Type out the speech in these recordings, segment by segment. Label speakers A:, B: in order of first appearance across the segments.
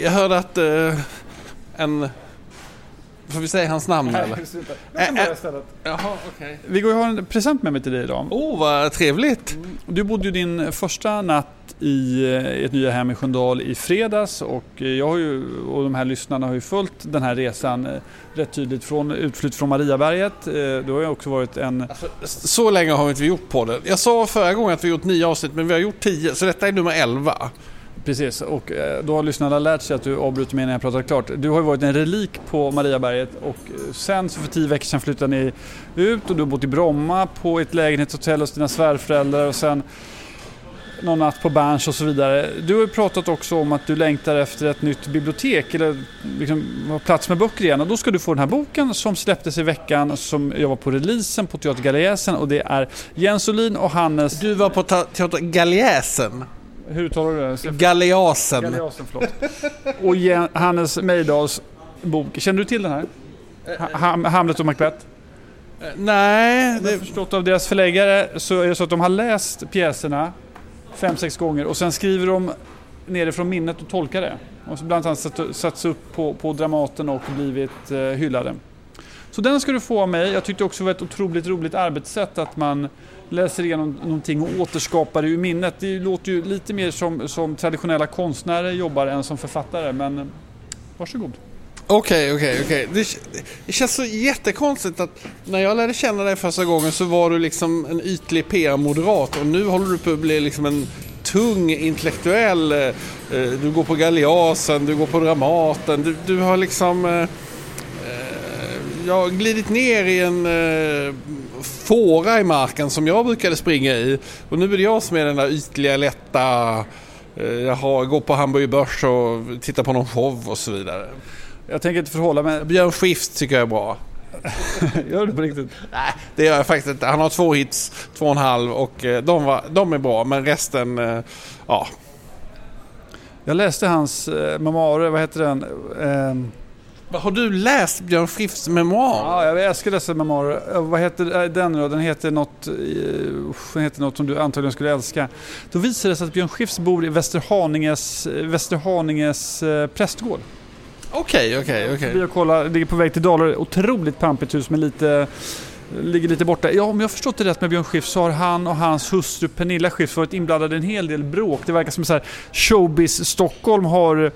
A: Jag hörde att eh, en... Får vi säga hans namn eller?
B: Jag kan börja istället.
A: Jaha, okej.
B: Viggo, jag har en present med mig till dig idag.
A: Oh, vad trevligt.
B: Du bodde ju din första natt i eh, ert nya hem i Sköndal i fredags och eh, jag har ju, och de här lyssnarna har ju följt den här resan eh, rätt tydligt från utflytt från Mariaberget. Eh, Du har ju också varit en...
A: Alltså, så länge har vi inte gjort på det. Jag sa förra gången att vi gjort nio avsnitt, men vi har gjort tio, så detta är nummer elva.
B: Precis, och eh, då har lyssnarna lärt sig att du avbryter mig när jag pratar klart. Du har ju varit en relik på Mariaberget och eh, sen så för tio veckor sedan flyttade ni ut och du har bott i Bromma på ett lägenhetshotell hos dina svärföräldrar och sen någon natt på Berns och så vidare. Du har ju pratat också om att du längtar efter ett nytt bibliotek eller liksom plats med böcker igen och då ska du få den här boken som släpptes i veckan som jag var på releasen på Teater Galeasen och det är Jens Olin och Hannes...
A: Du var på Teater Galeasen?
B: Hur uttalar du det?
A: Galliasen.
B: Galliasen, förlåt. Och Hannes Mejdahls bok. Känner du till den här? Ha- Ham- Hamlet och Macbeth?
A: Eh, Nej, det,
B: förstått av deras förläggare så är det så att de har läst pjäserna fem, sex gånger och sen skriver de nerifrån minnet och tolkar det. Och så bland annat satt- satts upp på, på Dramaten och blivit eh, hyllade. Så den ska du få av mig. Jag tyckte också det var ett otroligt roligt arbetssätt att man läser igenom någonting och återskapar det ur minnet. Det låter ju lite mer som, som traditionella konstnärer jobbar än som författare men eh, varsågod.
A: Okej, okej, okej. Det, det känns så jättekonstigt att när jag lärde känna dig första gången så var du liksom en ytlig PR-moderat och nu håller du på att bli liksom en tung intellektuell. Eh, eh, du går på Galeasen, du går på Dramaten, du, du har liksom jag har glidit ner i en eh, fåra i marken som jag brukade springa i. Och nu är det jag som är den där ytliga, lätta, eh, jag har, går på Hamburger Börs och tittar på någon show och så vidare.
B: Jag tänker inte förhålla mig...
A: Björn Skifs tycker jag är bra.
B: Gör du på riktigt?
A: Nej, det gör jag faktiskt inte. Han har två hits, två och en halv och eh, de, var, de är bra men resten, eh, ja.
B: Jag läste hans eh, memoarer, vad heter den?
A: Har du läst Björn Skifs memoar?
B: Ja, jag älskar dessa memoarer. Eh, Vad heter eh, den då? Den heter något, eh, den heter något som du antagligen skulle älska. Då visar det sig att Björn Skifs bor i Västerhaninges, Västerhaninges prästgård.
A: Okej, okej, okej.
B: Vi ligger på väg till Dalarö. Otroligt pampigt hus med lite Ligger lite borta. Ja, om jag har förstått det rätt med Björn Skifs så har han och hans hustru Pernilla Skifs varit inblandade i en hel del bråk. Det verkar som så här showbiz Stockholm har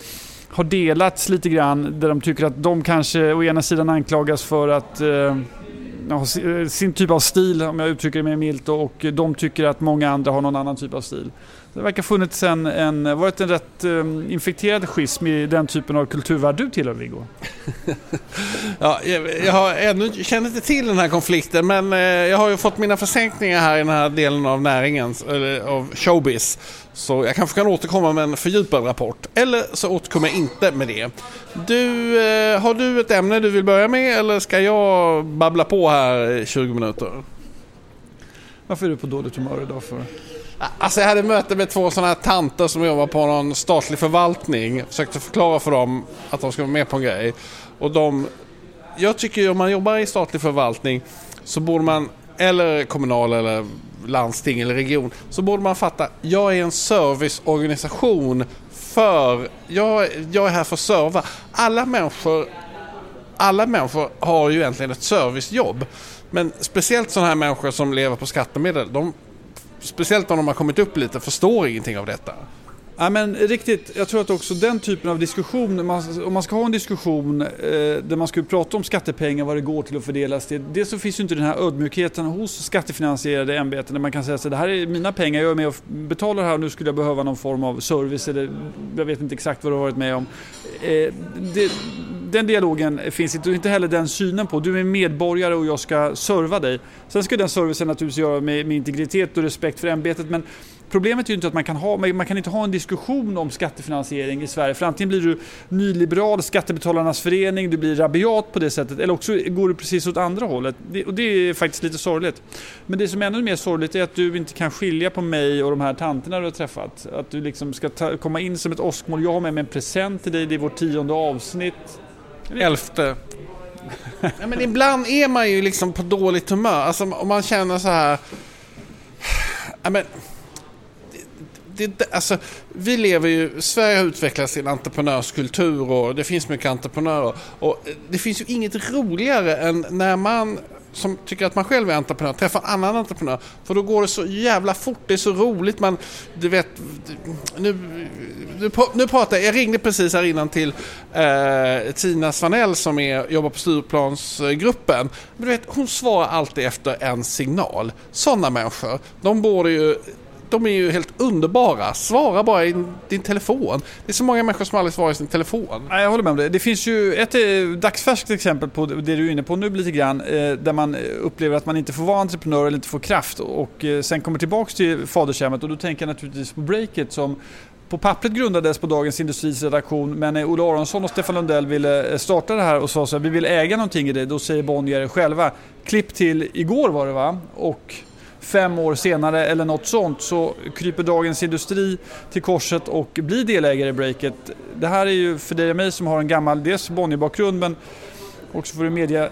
B: har delats lite grann där de tycker att de kanske å ena sidan anklagas för att eh, ha eh, sin typ av stil om jag uttrycker det mer milt och de tycker att många andra har någon annan typ av stil. Det verkar ha funnits en, en, varit en rätt eh, infekterad schism i den typen av kulturvärld du tillhör Viggo.
A: Ja, jag, jag har ännu känner inte till den här konflikten men eh, jag har ju fått mina försänkningar här i den här delen av näringen, eller av showbiz. Så jag kanske kan återkomma med en fördjupad rapport. Eller så återkommer jag inte med det. Du, eh, har du ett ämne du vill börja med eller ska jag babbla på här i 20 minuter?
B: Varför är du på dåligt humör idag för?
A: Alltså jag hade möte med två sådana här tanter som jobbar på någon statlig förvaltning. Försökte förklara för dem att de ska vara med på en grej. Och de... Jag tycker ju om man jobbar i statlig förvaltning så borde man, eller kommunal eller landsting eller region, så borde man fatta, jag är en serviceorganisation för, jag, jag är här för att serva. Alla människor alla människor har ju egentligen ett servicejobb. Men speciellt sådana här människor som lever på skattemedel, de, speciellt om de har kommit upp lite, förstår ingenting av detta.
B: Ja, men riktigt, jag tror att också den typen av diskussion, om man ska ha en diskussion eh, där man ska prata om skattepengar, vad det går till att fördelas till. Dels så finns ju inte den här ödmjukheten hos skattefinansierade ämbeten där man kan säga så det här är mina pengar, jag är med och betalar här och nu skulle jag behöva någon form av service eller jag vet inte exakt vad du har varit med om. Eh, det, den dialogen finns inte och inte heller den synen på. Du är medborgare och jag ska serva dig. Sen ska den servicen naturligtvis göra med, med integritet och respekt för ämbetet men Problemet är ju inte att man kan, ha, man kan inte ha en diskussion om skattefinansiering i Sverige. För antingen blir du nyliberal, Skattebetalarnas förening, du blir rabiat på det sättet. Eller också går du precis åt andra hållet. Det, och det är faktiskt lite sorgligt. Men det som är ännu mer sorgligt är att du inte kan skilja på mig och de här tanterna du har träffat. Att du liksom ska ta, komma in som ett åskmål. Jag har med mig en present till dig, det är vårt tionde avsnitt.
A: Elfte. ja, men ibland är man ju liksom på dåligt humör. Alltså om man känner så här... Ja, men, det, alltså, vi lever ju, Sverige har utvecklats sin entreprenörskultur och det finns mycket entreprenörer. Och det finns ju inget roligare än när man som tycker att man själv är entreprenör träffar en annan entreprenör. För då går det så jävla fort, det är så roligt. Man, du vet, nu, nu, nu pratar jag, jag ringde precis här innan till eh, Tina Svanell som är, jobbar på Stureplansgruppen. Men du vet, hon svarar alltid efter en signal. Sådana människor, de borde ju de är ju helt underbara. Svara bara i din telefon. Det är så många människor som aldrig svarar i sin telefon.
B: Jag håller med om det. Det finns ju ett dagsfärskt exempel på det du är inne på nu lite grann. Eh, där man upplever att man inte får vara entreprenör eller inte får kraft och eh, sen kommer tillbaks till fadershemmet och då tänker jag naturligtvis på Breakit som på pappret grundades på Dagens Industris redaktion men när Olle Aronsson och Stefan Lundell ville eh, starta det här och sa så här, vi vill äga någonting i det, då säger Bonnier själva, klipp till igår var det va? Och fem år senare eller något sånt så kryper Dagens Industri till korset och blir delägare i Breakit. Det här är ju för dig och mig som har en gammal, dels Bonnier-bakgrund men också för en media,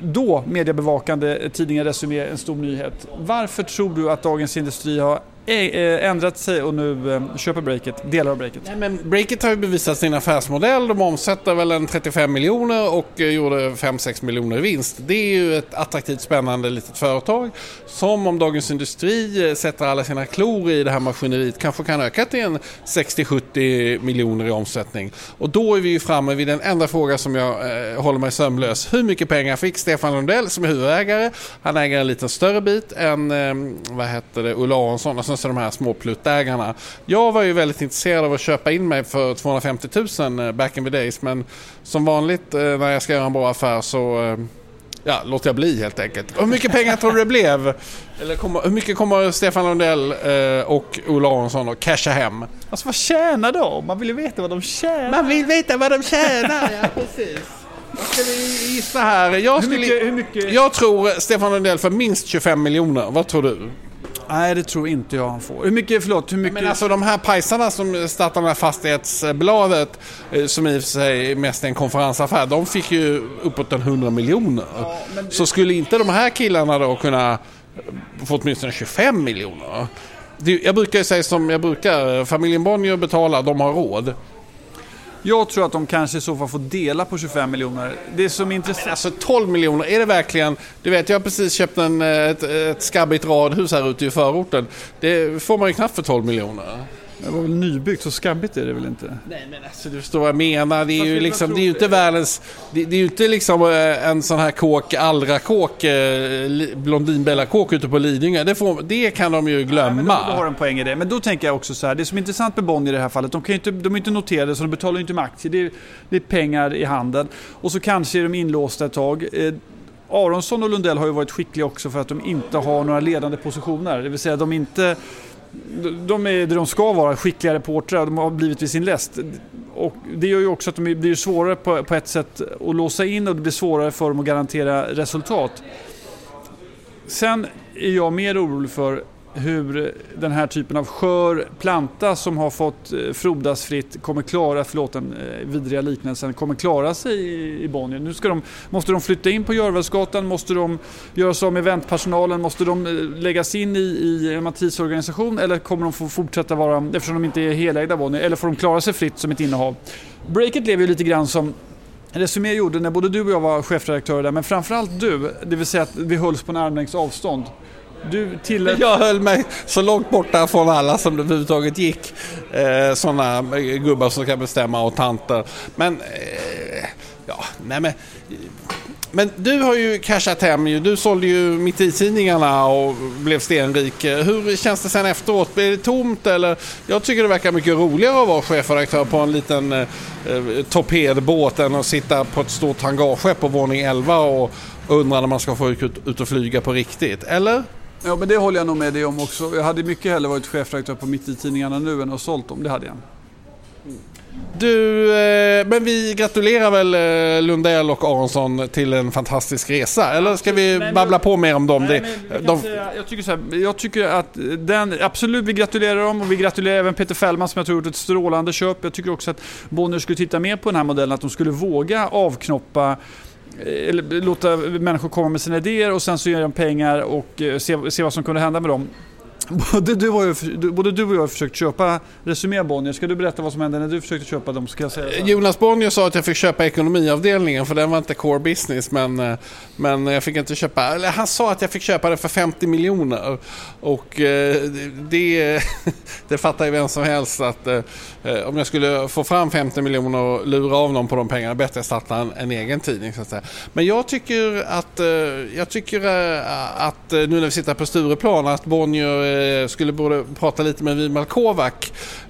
B: då mediebevakande tidningen Resumé en stor nyhet. Varför tror du att Dagens Industri har Eh, ändrat sig och nu eh, köper Breakit, delar av Breakit.
A: Nej, men Breakit har ju bevisat sin affärsmodell. De omsätter väl en 35 miljoner och eh, gjorde 5-6 miljoner i vinst. Det är ju ett attraktivt spännande litet företag som om Dagens Industri sätter alla sina klor i det här maskineriet kanske kan öka till en 60-70 miljoner i omsättning. Och då är vi ju framme vid den enda fråga som jag eh, håller mig sömnlös. Hur mycket pengar fick Stefan Lundell som är huvudägare? Han äger en lite större bit än eh, vad heter det, Ulla Aronsson alltså sen så de här små pluttägarna. Jag var ju väldigt intresserad av att köpa in mig för 250 000 eh, back in the days men som vanligt eh, när jag ska göra en bra affär så eh, ja, låter jag bli helt enkelt. Hur mycket pengar tror du det blev? Eller kommer, hur mycket kommer Stefan Lundell och Ola Aronsson att casha hem?
B: Alltså vad tjänar de? Man vill ju veta vad de tjänar.
A: Man vill veta vad de tjänar, ja precis. Vad ska vi gissa här? Jag, skulle, hur mycket, hur mycket? jag tror Stefan Lundell för minst 25 miljoner. Vad tror du?
B: Nej, det tror inte jag han får. Hur mycket, förlåt, hur mycket?
A: Men alltså de här pajsarna som startade det här fastighetsbladet, eh, som i och för sig mest är en konferensaffär, de fick ju uppåt en 100 miljoner. Ja, det... Så skulle inte de här killarna då kunna få åtminstone 25 miljoner? Jag brukar ju säga som jag brukar, familjen Bonnier betalar, de har råd.
B: Jag tror att de kanske i så fall får dela på 25 miljoner. Det som är intressant...
A: Alltså 12 miljoner, är det verkligen... Du vet, jag har precis köpt en, eh, ett, ett skabbigt radhus här ute i förorten. Det får man ju knappt för 12 miljoner.
B: Det var väl nybyggt, så skabbigt är det väl inte?
A: Nej men alltså du förstår vad jag menar. Det är ju liksom, det är ju inte världens... Det, det är ju inte liksom eh, en sån här kåk, Allra-kåk, eh, Blondinbella-kåk ute på Lidingö. Det, får, det kan de ju glömma. Nej,
B: men du har en poäng i det. Men då tänker jag också så här, det som är intressant med Bonnier i det här fallet, de, kan inte, de är inte noterade så de betalar inte med aktier. Det är, det är pengar i handen. Och så kanske är de inlåsta ett tag. Eh, Aronsson och Lundell har ju varit skickliga också för att de inte har några ledande positioner. Det vill säga de inte de är det de ska vara, skickliga reportrar. De har blivit vid sin läst. Och det gör ju också att de blir svårare på, på ett sätt att låsa in och det blir svårare för dem att garantera resultat. Sen är jag mer orolig för hur den här typen av skör planta som har fått eh, frodas fritt kommer klara, förlåt den eh, vidriga liknelsen, kommer klara sig i Bonnier. Nu ska de, måste de flytta in på Görvelsgatan, måste de göra sig av med eventpersonalen, måste de eh, läggas in i, i Mattis organisation eller kommer de få fortsätta vara, eftersom de inte är helägda Bonnier, eller får de klara sig fritt som ett innehav? Breakit lever ju lite grann som Resumé gjorde när både du och jag var chefredaktörer där, men framförallt du, det vill säga att vi hölls på en armlängds avstånd.
A: Du tillät... Jag höll mig så långt borta från alla som det överhuvudtaget gick. Eh, sådana eh, gubbar som ska bestämma och tanter. Men, eh, ja, nej men. Men du har ju cashat hem ju. Du sålde ju mitt i tidningarna och blev stenrik. Hur känns det sen efteråt? Blir det tomt eller? Jag tycker det verkar mycket roligare att vara chefredaktör på en liten eh, eh torpedbåt än att sitta på ett stort hangarskepp på våning 11 och undra när man ska få ut, ut och flyga på riktigt. Eller?
B: Ja, men det håller jag nog med dig om också. Jag hade mycket hellre varit chefredaktör på Mitt i tidningarna nu än att ha sålt dem. Det hade jag.
A: Du, eh, men vi gratulerar väl eh, Lundell och Aronsson till en fantastisk resa. Eller ska vi babbla på mer om dem? Nej,
B: de... säga, jag, tycker så här, jag tycker att den, absolut vi gratulerar dem och vi gratulerar även Peter Fällman som jag tror gjort ett strålande köp. Jag tycker också att Bonnier skulle titta mer på den här modellen, att de skulle våga avknoppa Eh, eller låta människor komma med sina idéer och sen så ger de pengar och eh, se, se vad som kunde hända med dem. Både du, och jag, både du och jag har försökt köpa Resumé Bonnier. Ska du berätta vad som hände när du försökte köpa dem? Ska jag säga så.
A: Jonas Bonnier sa att jag fick köpa ekonomiavdelningen för den var inte core business. Men, men jag fick inte köpa... Eller han sa att jag fick köpa den för 50 miljoner. Och eh, det, det fattar ju vem som helst att eh, om jag skulle få fram 50 miljoner och lura av någon på de pengarna, bättre att starta en, en egen tidning. Så att säga. Men jag tycker att, eh, jag tycker att nu när vi sitter på Stureplan att Bonnier Eh, skulle borde prata lite med Vimal Kovac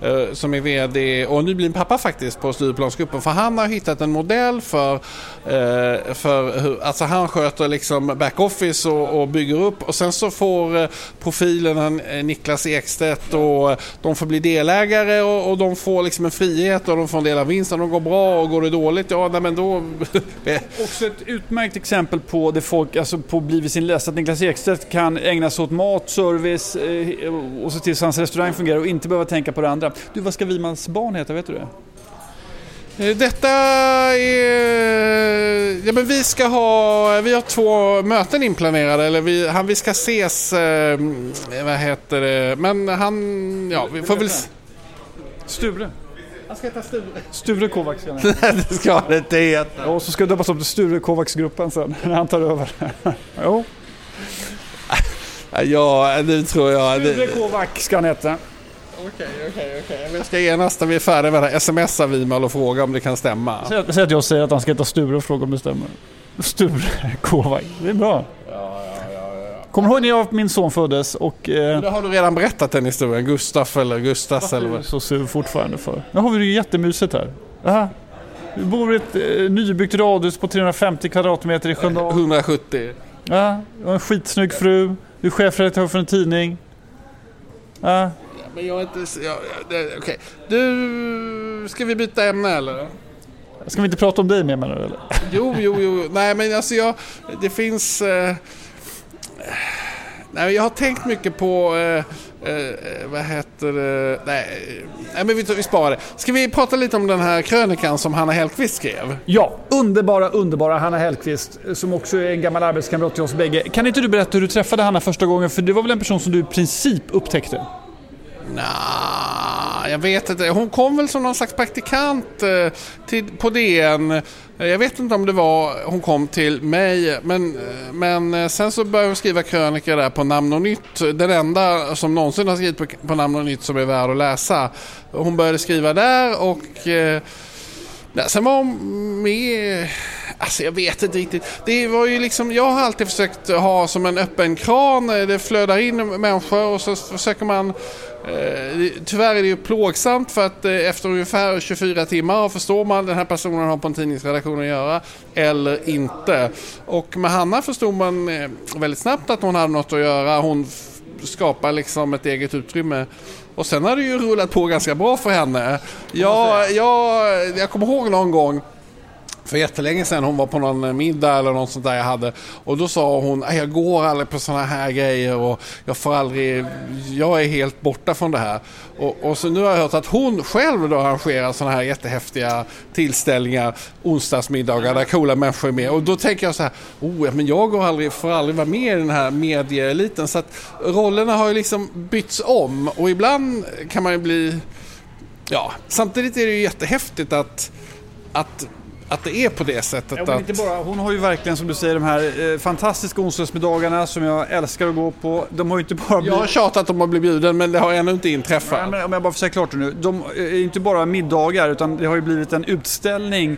A: eh, som är VD och nu blir en pappa faktiskt på Stureplansgruppen. För han har hittat en modell för, eh, för hur, alltså han sköter liksom backoffice och, och bygger upp och sen så får profilen Niklas Ekstedt och de får bli delägare och, och de får liksom en frihet och de får en del av vinsten. De går bra och går det dåligt, ja nej, men då...
B: Också ett utmärkt exempel på det folk, alltså på blivit sin läst, att Niklas Ekstedt kan ägna sig åt mat, service eh, och se till så hans restaurang fungerar och inte behöva tänka på det andra. Du, vad ska Wimans barn heta, vet du det?
A: Eh, detta är... Ja, men vi ska ha... Vi har två möten inplanerade. Eller vi, han, vi ska ses... Eh, vad heter det? Men han... Ja, vi får väl...
B: Sture.
A: Han ska heta Sture.
B: Sture Kovacs ska
A: Nej, det ska han inte heta.
B: Och så ska det döpas om till Sture Kovacs-gruppen sen när han tar över. jo.
A: Ja, nu tror jag...
B: Sture Kovac ska han heta.
A: Okej, okej, okej. Jag ska genast när vi är färdiga med det här smsa Vimal och fråga om det kan stämma.
B: Säg att jag säger att han ska heta Sture och fråga om det stämmer. Sture Kovac. Det är bra.
A: Ja, ja, ja, ja.
B: Kommer du ihåg när jag, min son föddes och... Eh,
A: Det har du redan berättat den historien. Gustaf eller Gustas
B: varför
A: eller
B: är du så sur fortfarande för? Nu har vi det ju jättemysigt här. Aha. Vi bor i ett eh, nybyggt radhus på 350 kvadratmeter i Sköndal.
A: 170.
B: Ja, har en skitsnygg fru. Du är chefredaktör för en tidning. Ja,
A: Men jag är inte... Ja, ja, det- Okej. Du, ska vi byta ämne eller?
B: Ska vi inte prata om dig mer menar du eller?
A: Jo, jo, jo. Nej, men alltså jag... Det finns... Eh, nej, jag har tänkt mycket på... Eh, Eh, eh, vad heter det? Nej, nej men vi, vi sparar det. Ska vi prata lite om den här krönikan som Hanna Hellquist skrev?
B: Ja, underbara, underbara Hanna Hellquist som också är en gammal arbetskamrat till oss bägge. Kan inte du berätta hur du träffade Hanna första gången? För det var väl en person som du i princip upptäckte?
A: Nah, jag vet inte. Hon kom väl som någon slags praktikant eh, till, på DN. Jag vet inte om det var hon kom till mig, men, eh, men eh, sen så började hon skriva krönikor där på Namn och Nytt. Den enda som någonsin har skrivit på, på Namn och Nytt som är värd att läsa. Hon började skriva där och eh, sen var hon med... Alltså jag vet inte riktigt. Det var ju liksom, jag har alltid försökt ha som en öppen kran. Eh, det flödar in människor och så försöker man... Eh, tyvärr är det ju plågsamt för att eh, efter ungefär 24 timmar förstår man den här personen har på en tidningsredaktion att göra eller inte. Och med Hanna förstod man eh, väldigt snabbt att hon hade något att göra. Hon skapar liksom ett eget utrymme. Och sen har det ju rullat på ganska bra för henne. Jag, jag, jag kommer ihåg någon gång för jättelänge sedan hon var på någon eh, middag eller något sånt där jag hade. Och då sa hon äh, jag går aldrig på sådana här grejer och jag får aldrig, jag är helt borta från det här. Och, och så nu har jag hört att hon själv då arrangerar sådana här jättehäftiga tillställningar, onsdagsmiddagar där coola människor är med. Och då tänker jag så här, oh, men jag går aldrig, får aldrig vara med i den här medieeliten. Så att rollerna har ju liksom bytts om och ibland kan man ju bli Ja, samtidigt är det ju jättehäftigt att, att, att det är på det sättet.
B: Ja,
A: att,
B: bara. Hon har ju verkligen som du säger de här eh, fantastiska onsdagsmiddagarna som jag älskar att gå på. De har ju inte bara
A: jag har tjatat om att bli bjuden men det har ännu inte inträffat.
B: Ja, men om jag bara får säga klart det nu. De är inte bara middagar utan det har ju blivit en utställning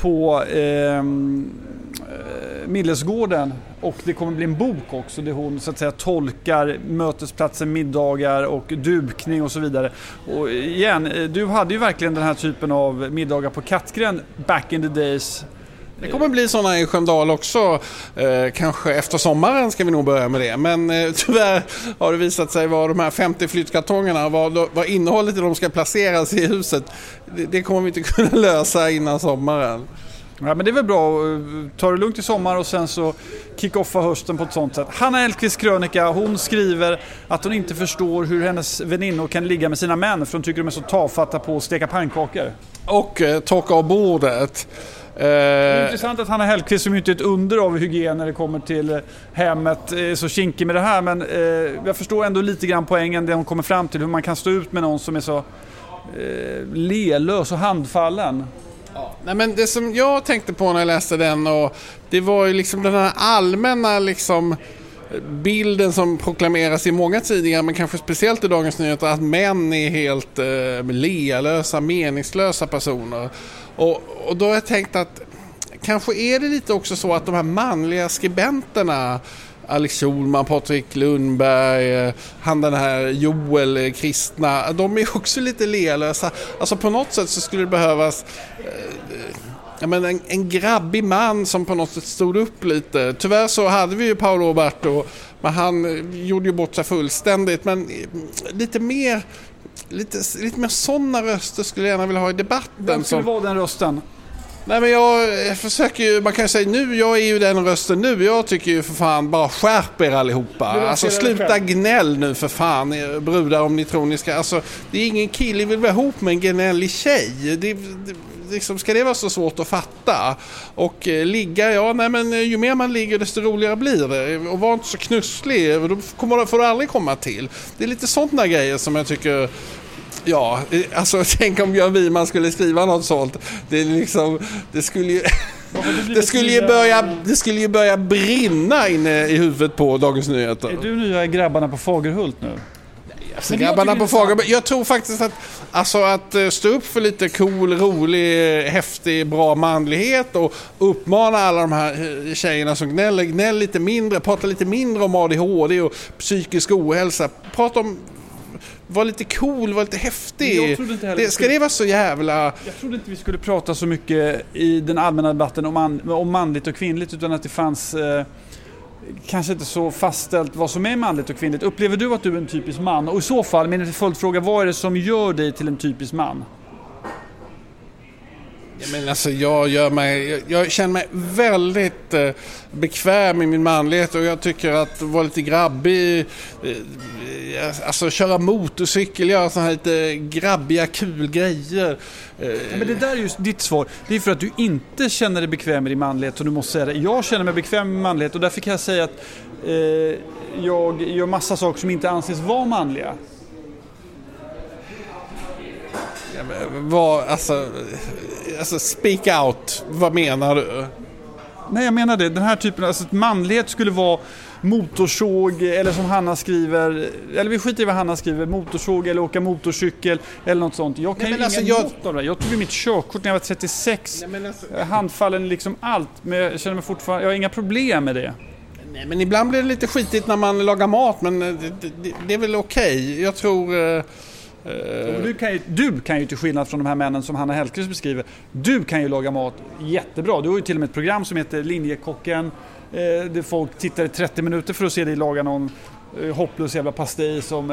B: på ehm, eh, Millesgården och det kommer bli en bok också där hon så att säga tolkar mötesplatser, middagar och dukning och så vidare. Och igen, du hade ju verkligen den här typen av middagar på Kattgren back in the days.
A: Det kommer bli sådana i Sköndal också. Eh, kanske efter sommaren ska vi nog börja med det. Men eh, tyvärr har det visat sig vad de här 50 flyttkartongerna, vad, vad innehållet i dem ska placeras i huset. Det, det kommer vi inte kunna lösa innan sommaren.
B: Ja, men det är väl bra ta det lugnt i sommar och sen så kick-offa hösten på ett sånt sätt. Hanna Elfqvist krönika, hon skriver att hon inte förstår hur hennes väninnor kan ligga med sina män för hon tycker de är så tafatta på att steka pannkakor.
A: Och eh, torka av bordet.
B: Det är intressant att Hanna Hellquist som inte är ett under av hygien när det kommer till hemmet är så kinkig med det här men eh, jag förstår ändå lite grann poängen det hon kommer fram till hur man kan stå ut med någon som är så eh, lelös och handfallen.
A: Nej, men det som jag tänkte på när jag läste den och det var ju liksom den här allmänna liksom bilden som proklameras i många tidningar men kanske speciellt i Dagens Nyheter att män är helt eh, lealösa, meningslösa personer. Och, och då har jag tänkt att kanske är det lite också så att de här manliga skribenterna Alex Schulman, Patrik Lundberg, eh, han den här Joel eh, Kristna, de är också lite lealösa. Alltså på något sätt så skulle det behövas eh, ja, men en, en grabbig man som på något sätt stod upp lite. Tyvärr så hade vi ju Paolo Roberto, men han gjorde ju bort sig fullständigt. Men lite mer, lite, lite mer sådana röster skulle jag gärna vilja ha i debatten.
B: Vem skulle
A: som,
B: vara den rösten?
A: Nej men jag, jag försöker ju, man kan ju säga nu, jag är ju den rösten nu. Jag tycker ju för fan bara skärp er allihopa. Alltså sluta gnäll nu för fan brudar om ni tror ni ska. Alltså det är ingen kille vill vara ihop med en gnällig tjej. Det, det, liksom, ska det vara så svårt att fatta? Och eh, ligga, ja nej men eh, ju mer man ligger desto roligare blir det. Och var inte så knusslig, då kommer, får du aldrig komma till. Det är lite sådana grejer som jag tycker Ja, eh, alltså tänk om Björn Wiman skulle skriva något sånt. Det, liksom, det skulle ju... Det skulle, ju börja, det skulle ju börja brinna inne i huvudet på Dagens Nyheter.
B: Är du nya grabbarna på Fagerhult nu?
A: Alltså, grabbarna på Fagerhult. Jag tror faktiskt att, alltså, att eh, stå upp för lite cool, rolig, häftig, bra manlighet och uppmana alla de här eh, tjejerna som gnäller, gnäll lite mindre, prata lite mindre om ADHD och psykisk ohälsa. Prata om var lite cool, var lite häftig. Det, ska det vara så jävla...
B: Jag trodde inte vi skulle prata så mycket i den allmänna debatten om, man, om manligt och kvinnligt utan att det fanns eh, kanske inte så fastställt vad som är manligt och kvinnligt. Upplever du att du är en typisk man? Och i så fall, min följdfråga, vad är det som gör dig till en typisk man?
A: Men alltså jag, gör mig, jag, jag känner mig väldigt eh, bekväm i min manlighet och jag tycker att vara lite grabbig, eh, alltså köra motorcykel, göra sådana här lite grabbiga kul grejer.
B: Eh. Ja, men det där är ju ditt svar. Det är för att du inte känner dig bekväm med din manlighet och du måste säga det. Jag känner mig bekväm med min manlighet och därför kan jag säga att eh, jag gör massa saker som inte anses vara manliga.
A: Vad, alltså, alltså speak out, vad menar du?
B: Nej, jag menar det. Den här typen, alltså manlighet skulle vara motorsåg eller som Hanna skriver, eller vi skiter i vad Hanna skriver, motorsåg eller åka motorcykel eller något sånt. Jag kan Nej, ju alltså inga jag... av det. Jag tog ju mitt körkort när jag var 36. Nej, alltså... Handfallen liksom allt, men jag känner mig fortfarande, jag har inga problem med det.
A: Nej, men ibland blir det lite skitigt när man lagar mat, men det, det, det är väl okej. Okay. Jag tror... Eh,
B: du kan, ju, du kan ju till skillnad från de här männen som Hanna Hellquist beskriver, du kan ju laga mat jättebra. Du har ju till och med ett program som heter Linjekocken eh, där folk tittar i 30 minuter för att se dig laga någon eh, hopplös jävla pastej som,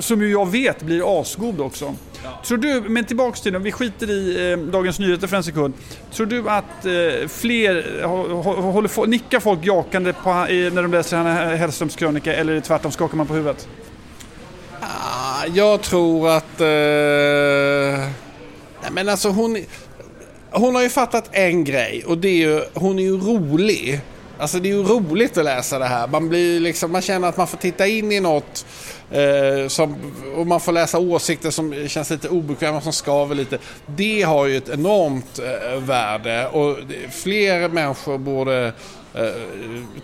B: som ju jag vet blir asgod också. Ja. Tror du, men tillbaks till vi skiter i Dagens Nyheter för en sekund. Tror du att fler, håller, nickar folk jakande på, när de läser Hanna Hellströms krönika eller tvärtom skakar man på huvudet?
A: Jag tror att... Eh, nej men alltså hon... Hon har ju fattat en grej och det är ju, hon är ju rolig. Alltså det är ju roligt att läsa det här. Man, blir liksom, man känner att man får titta in i något eh, som, och man får läsa åsikter som känns lite obekväma, som skaver lite. Det har ju ett enormt eh, värde och fler människor borde eh,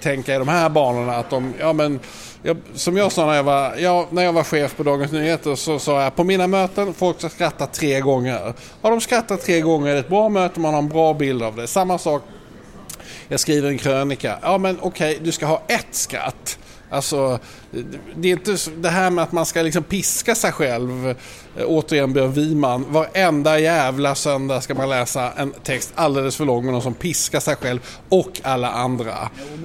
A: tänka i de här banorna att de, ja men jag, som jag sa när jag, var, ja, när jag var chef på Dagens Nyheter så sa jag på mina möten, folk ska skratta tre gånger. Har de skrattat tre gånger är det ett bra möte, man har en bra bild av det. Samma sak, jag skriver en krönika. Ja men okej, okay, du ska ha ett skratt. Alltså, det är inte det här med att man ska liksom piska sig själv. Eh, återigen Björn Wiman. Varenda jävla söndag ska man läsa en text alldeles för lång med någon som piskar sig själv och alla andra.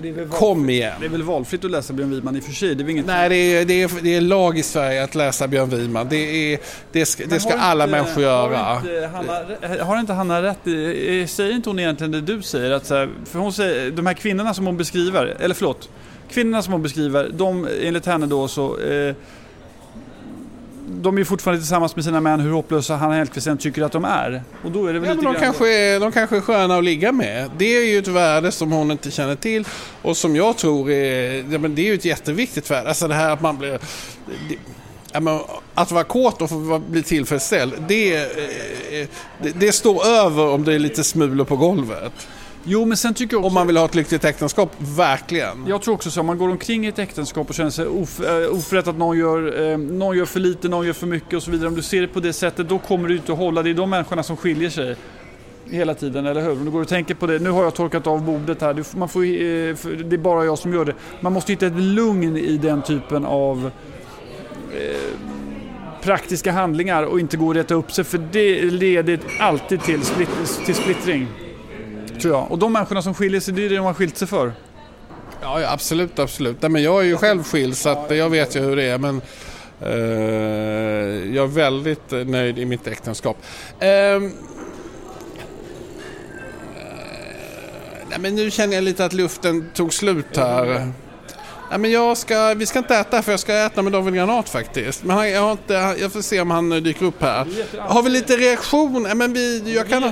A: Jo, Kom igen!
B: Det är väl valfritt att läsa Björn Wiman i och för sig?
A: Det är inget... Nej, det är, det, är, det är lag i Sverige att läsa Björn Wiman. Det, är, det ska, det ska alla inte, människor göra.
B: Har inte, Hanna, har inte Hanna rätt? Säger inte hon egentligen det du säger? Att, för hon säger, de här kvinnorna som hon beskriver, eller förlåt, kvinnorna som hon beskriver, de enligt henne då så eh, de är fortfarande tillsammans med sina män hur hopplösa Hanna Hellquist än tycker att de är. Och då är det väl
A: ja,
B: lite
A: men de, kanske är, de kanske är sköna att ligga med. Det är ju ett värde som hon inte känner till och som jag tror är, ja, men det är ju ett jätteviktigt värde. Alltså det här att man blir... Det, ja, men, att vara kåt och få bli tillfredsställd, det, eh, det, det står över om det är lite smulor på golvet.
B: Jo, men sen tycker jag också...
A: Om man vill ha ett lyckligt äktenskap, verkligen.
B: Jag tror också så. Om man går omkring i ett äktenskap och känner sig of, äh, oförrätt att någon gör, äh, någon gör för lite, någon gör för mycket och så vidare. Om du ser det på det sättet, då kommer du inte att hålla. Det är de människorna som skiljer sig hela tiden, eller hur? Om du går och tänker på det. Nu har jag torkat av bordet här. Man får, eh, det är bara jag som gör det. Man måste hitta ett lugn i den typen av praktiska handlingar och inte gå och rätta upp sig för det leder alltid till, split, till splittring. Tror jag. Och de människorna som skiljer sig, det är det de har skilt sig för.
A: Ja, ja absolut, absolut. Nej, men jag är ju själv skild så att jag vet ju hur det är. Men eh, jag är väldigt nöjd i mitt äktenskap. Ehm, eh, nej, men nu känner jag lite att luften tog slut här. Nej, men jag ska, vi ska inte äta för jag ska äta med David Granat faktiskt. Men han, jag, har inte, jag får se om han dyker upp här. Har vi lite reaktion? Men vi, jag kan...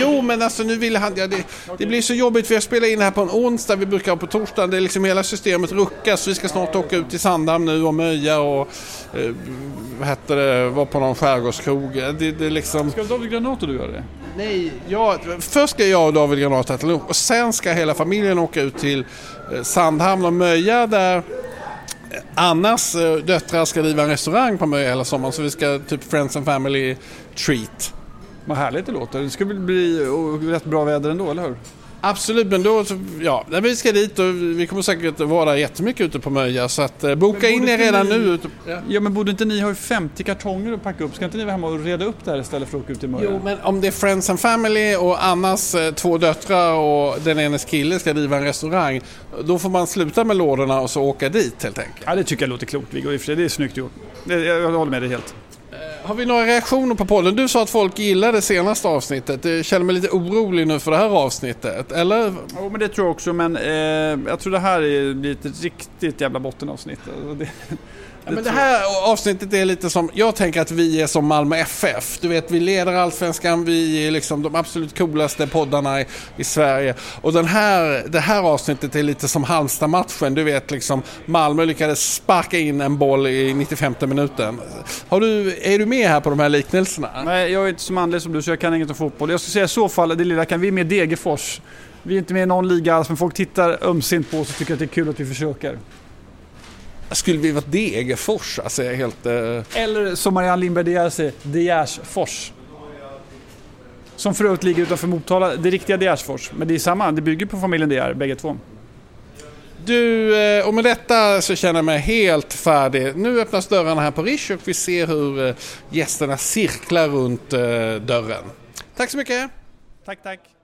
A: Jo men alltså nu vill han... Ja, det, det blir så jobbigt för jag spelar in det här på en onsdag. Vi brukar ha på torsdag. Det är liksom hela systemet ruckas. Vi ska snart åka ut till Sandhamn nu och Möja och... Eh, vad heter det? Vara på någon skärgårdskrog. Det, det liksom...
B: Ska David Granat och du göra det?
A: Nej, jag, först ska jag och David Granat äta lunch och sen ska hela familjen åka ut till eh, Eh, Sandhamn och Möja där eh, Annas eh, döttrar ska driva en restaurang på Möja hela sommaren så vi ska typ Friends and Family treat.
B: Vad härligt det låter. Det ska väl bli rätt bra väder ändå, eller hur?
A: Absolut, men då, ja, vi ska dit och vi kommer säkert vara jättemycket ute på Möja så att eh, boka in er redan ni, nu.
B: Ja. ja. men borde inte ni ha 50 kartonger att packa upp? Ska inte ni vara hemma och reda upp det här istället för att åka ut till Möja?
A: Jo, men om det är Friends and Family och Annas eh, två döttrar och den enes kille ska driva en restaurang. Då får man sluta med lådorna och så åka dit helt enkelt.
B: Ja, det tycker jag låter klokt Viggo. Det är snyggt gjort. Jag håller med dig helt.
A: Har vi några reaktioner på podden? Du sa att folk gillade det senaste avsnittet. Jag känner mig lite orolig nu för det här avsnittet, eller?
B: Jo, men det tror jag också. Men eh, jag tror det här är ett riktigt jävla bottenavsnitt. Alltså, det,
A: Ja, men det här avsnittet är lite som, jag tänker att vi är som Malmö FF. Du vet, vi leder allsvenskan, vi är liksom de absolut coolaste poddarna i, i Sverige. Och den här, det här avsnittet är lite som Halmstad-matchen. Du vet, liksom Malmö lyckades sparka in en boll i 95 minuten. Har du, är du med här på de här liknelserna?
B: Nej, jag är inte så manlig som du så jag kan inget om fotboll. Jag skulle säga i så fall, det lilla kan vi är med Degerfors. Vi är inte med i någon liga alls, men folk tittar ömsint på oss och tycker att det är kul att vi försöker.
A: Skulle vi varit Degerfors? Alltså jag är helt... Uh...
B: Eller som Marianne Lindberg De Geer säger, Degersfors. Som för övrigt ligger utanför Motala, det riktiga Degersfors. Men det är samma, det bygger på familjen De Geer, bägge två.
A: Du, eh, och med detta så känner jag mig helt färdig. Nu öppnas dörrarna här på Rish och vi ser hur eh, gästerna cirklar runt dörren. Tack så mycket!
B: Tack, tack!